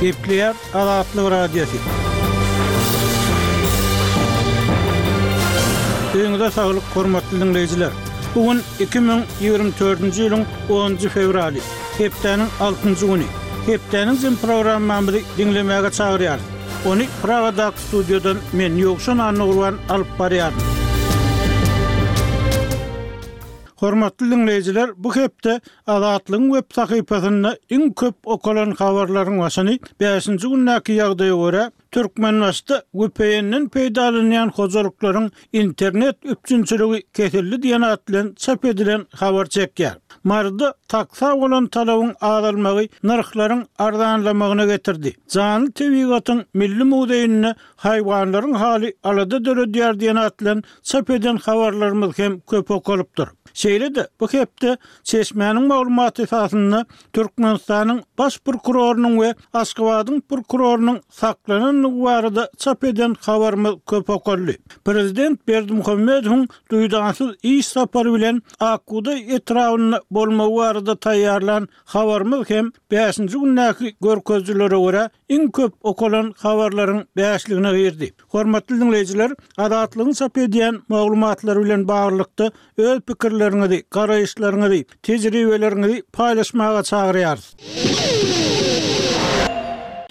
Gepleýär Azatlyk Radiosy. Öňüňize saglyk, hormatly diňleýjiler! Bu gün iki müň ýigrimi dördünji ýylyň onunjy fewraly, hepdäniň altynjy güni. Hepdäniň jemi programmamyzy diňlemäge çagyrýarys. Ony Pragadaky studiýadan men, Ýowşan Annagurban alyp barýaryn. Hormatly diňleýjiler, bu hepde Azatlygyň web sahypasynda iň köp okalan habarlaryň başyny bäşinji gündäki ýagdaýa görä, Türkmenbaşyda VPN-den peýdalanýan hojalyklaryň internet üpjünçiligi kesildi diýen at bilen çap edilen habar çekýär. Maryda taksa bolan talabyň azalmagy nyrhlaryň arzanlamagyna getirdi. Janly tebigatyň milli muzeýinde haýwanlaryň haly alada döredýär diýen at bilen Çap eden habarlarymyz hem köp okalypdyr. Şeýle-de, bu hepde çeşmäniň maglumaty esasynda Türkmenistanyň Baş prokurorynyň we Aşgabadyň prokurorynyň saklanandygy barada çap eden habarymyz köp okaldy. Prezident Berdimuhamedowyň duýdansyz iş sapary bilen Akbugdaý etrabynda bolmagy barada taýýarlan habarymyz hem bäşinji gündäki görkezijilere görä iň köp okalan habarlaryň bäşligine girdi. Hormatly diňleýjiler, Azatlygyň çap edýän maglumatlary bilen baglylykda öz pikirleriňizi, garaýyşlaryňyzy, tejribeleriňizi paýlaşmaga çagyrýarys.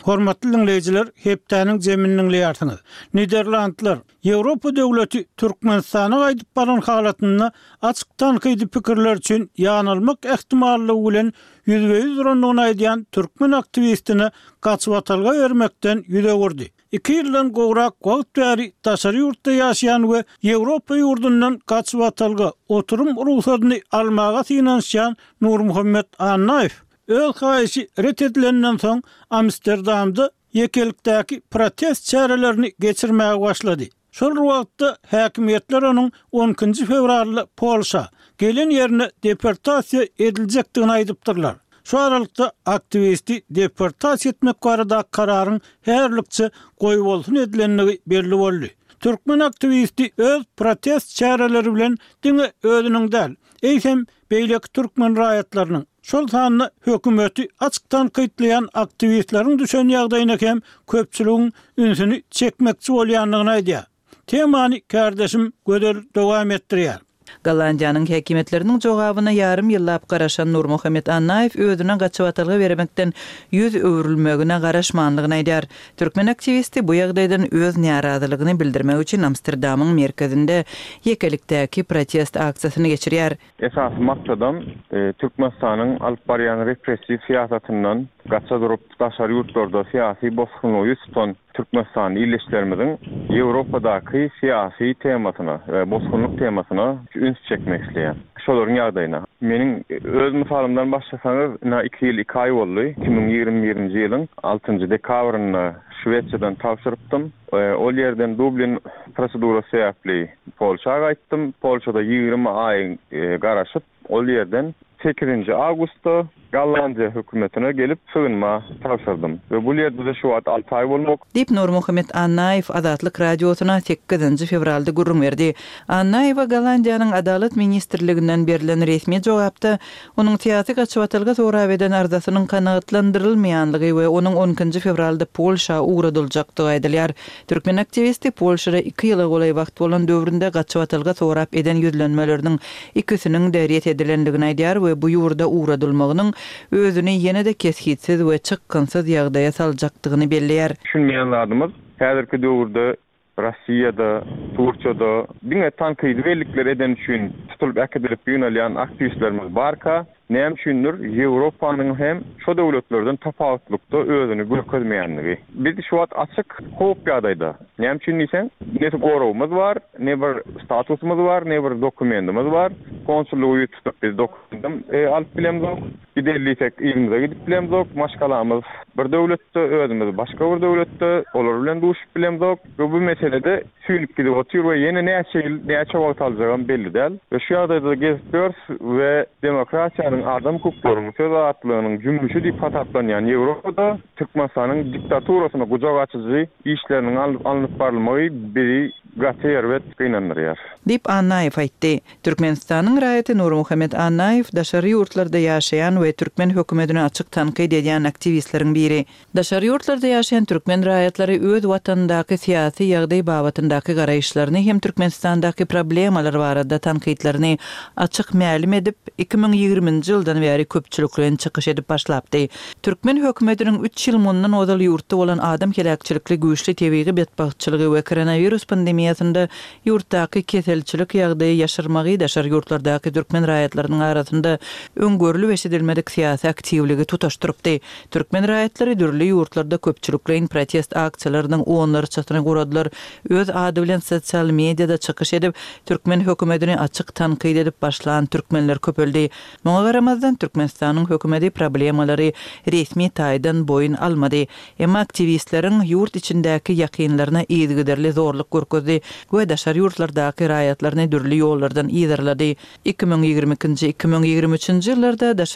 Hormatly diňleýjiler, hepdäniň jemini diňleýärsiňiz. Niderlandlar. Ýewropa döwleti Türkmenistana gaýdyp baran halatynda açyk tankydy pikirler üçin ýanylmak ähtimallygy bilen ýüzbe-ýüz durandygyny aýdýan türkmen aktiwistine gaçybatalga bermekden ýüz öwürdi. Iki ýyldan gowrak wagt bäri daşary ýurtda ýaşaýan we Ýewropa ýurdundan gaçybatalga, oturym rugsadyny almaga synanyşýan Nurmuhammet Annaýew öz haýyşy ret edilenden soň Amsterdamda ýekelikdäki protest çärelerini geçirmäge başlady. Şol bir wagtda, häkimiýetler onuň on ikinji fewralda Polşa, gelen ýerine deportasiýa ediljekdigini aýdypdyrlar. Şu aralykda, aktiwisti deportasiýa etmek baradaky kararyň häzirlikçe goýbolsun edilendigi belli boldy. Türkmen aktiwisti öz protest çäreleri bilen diňe özüniň däl, eýsem, beýleki türkmen raýatlarynyň, şol sanda hökümeti açyk tankytlaýan aktiwistleriň düşen ýagdaýyna hem köpçüligiň ünsüni çekmekçi bolýandygyny aýdýar. Temany kärdeşim Gözel dowam etdirýär. Gollandiýanyň häkimiýetleriniň jogabyna ýarym ýyllap garaşan Nurmuhammet Annaýew özüne gaçybatalga beremekden ýüz öwrülmegine garaşmandygyny aýdýar. Türkmen aktiwisti bu ýagdaýdan öz närazylygyny bildirmek üçin Amsterdamyň merkezinde ýekelikdäki protest aksiýasyny geçirýär. Esasy maksadam Türkmenistanyň alyp barýan repressiw syýasatyndan gaça durup, daşary ýurtlarda syýasy bosgunlygy ýüz tutan türkmenistanly ildeşlerimiziň Ýewropadaky syýasy temasyna we bosgunlyk temasyna üns çekmek isleýär. Şolaryň ýagdaýyna. Meniň öz mysalymdan başlasaňyz, ynha iki ýyl iki aý boldy, iki müň ýigrimi birinji ýylyň altynjy dekabrynda Şwesiýadan tabşyrypdym. Ol ýerden Dublin prosedurasy sebäpli Polşa gaýtdym. Polşada ýigrimi aý garaşyp, ol ýerden sekizinji awgustda, Gollandiýa hökümetine gelip sygynma tabşyrdym we bul ýerde-de şu wagt alty aý bolmak. Diýip, Nurmuhammet Annaýew Azatlyk Radiosyna sekizinji fewralda gürrüň berdi. Annaýewe Gollandiýanyň Adalat ministrliginden berlen resmi jogapda onuň syýasy gaçybatalga sorap eden arzasynyň kanagatlandyrylmaýanlygy we onuň on ikinji fewralda Polşa ugradyljakdygy aýdylýar. Türkmen aktiwisti Polşada iki ýyla golaý wagt bolan döwründe gaçybatalga sorap eden ýüzlenmeleriniň ikisiniň-de ret edilendigini aýdýar we bu ýurda ugradylmagynyň özüni ýene-de kesgitsiz we çykgynsyz ýagdaýa saljakdygyny belleýär. Düşünmeýän zadymyz, häzirki döwürde Rossiýada, Turkiýada diňe tankydy bellikler edeni üçin tutulyp äkidilip ýygnalýan aktiwistlerimiz barka, Näme üçindir, Ýewropanyň hem şo döwletlerden tapawutlykda özüni görkezmeýändigi. Biz şu wagt açyk howp ýagdaýda. Näme üçin diýseň, ne goragymyz bar, ne bir statusymyz bar, ne bir dokumentimiz bar. Konsullygy ýüz tutup biz dokumentam alyp bilemzok. Gideýin diýsek, yzymyza gidip bilemzok. Maşgalamyz bir döwletde, özümiz başga bir döwletde. Olar bilen duşup bilemzok. We bu meselede süýnüp gidip otyr we ýene näçe ýyl, näçe wagt aljagam belli däl. We şu ýagdaýda-da gezip ýörüs we demokratiýanyň, adam hukuklarynyň, söz azatlygynyň jümmüşi diýip hasaplanýan Ýewropada Türkmenistanyň diktaturasyna gujak açyjy işleriniň alnyp barylmagy bizi gaty erbet gynandyrýar. Diýip, Annaýew aýtdy. Türkmenistanyň raýaty Nurmuhammet Annaýew daşary ýurtlarda ýaşaýan we türkmen hökümetini açyk tankyt edýän aktiwistleriň biri. Daşary ýurtlarda ýaşaýan türkmen raýatlary öz watanyndaky syýasy ýagdaý babatyndaky garaýyşlaryny hem Türkmenistandaky problemalar barada tankytlaryny açyk mälim edip, iki müň ýigriminji ýyldan bäri köpçülikleýin çykyş edip başlapdy. Türkmen hökümetiniň üç ýyl mundan ozal ýurtda bolan adam heläkçilikli güýçli tebigy betbagtçylygy we koronawirus pandemiýasynda ýurtdaky keselçilik ýagdaýy ýaşyrmagy daşary ýurtlardaky türkmen raýatlarynyň arasynda öň görlüp-eşidilmedik syýasy aktiwligi tutaşdyrypdy. Türkmen raýatlary dürli ýurtlarda köpçülikleýin protest aksiýalarynyň onlarçasyny guradylar, öz ady bilen sosial mediada çykyş edip, türkmen hökümetini açyk tankyt edip başlan türkmenler köpeldi. Muňa garamazdan, Türkmenistanyň hökümeti problemalary resmi taýdan boýun almady. Emma aktiwistleriň ýurt içindäki ýakynlaryna yzygiderli zorluk görkezdi we daşary ýurtlardaky raýatlaryny dürli ýollardan yzarlady. Iki müň ýigrimi ikinji, iki müň ýigrimi üçünji ýyllarda daşary.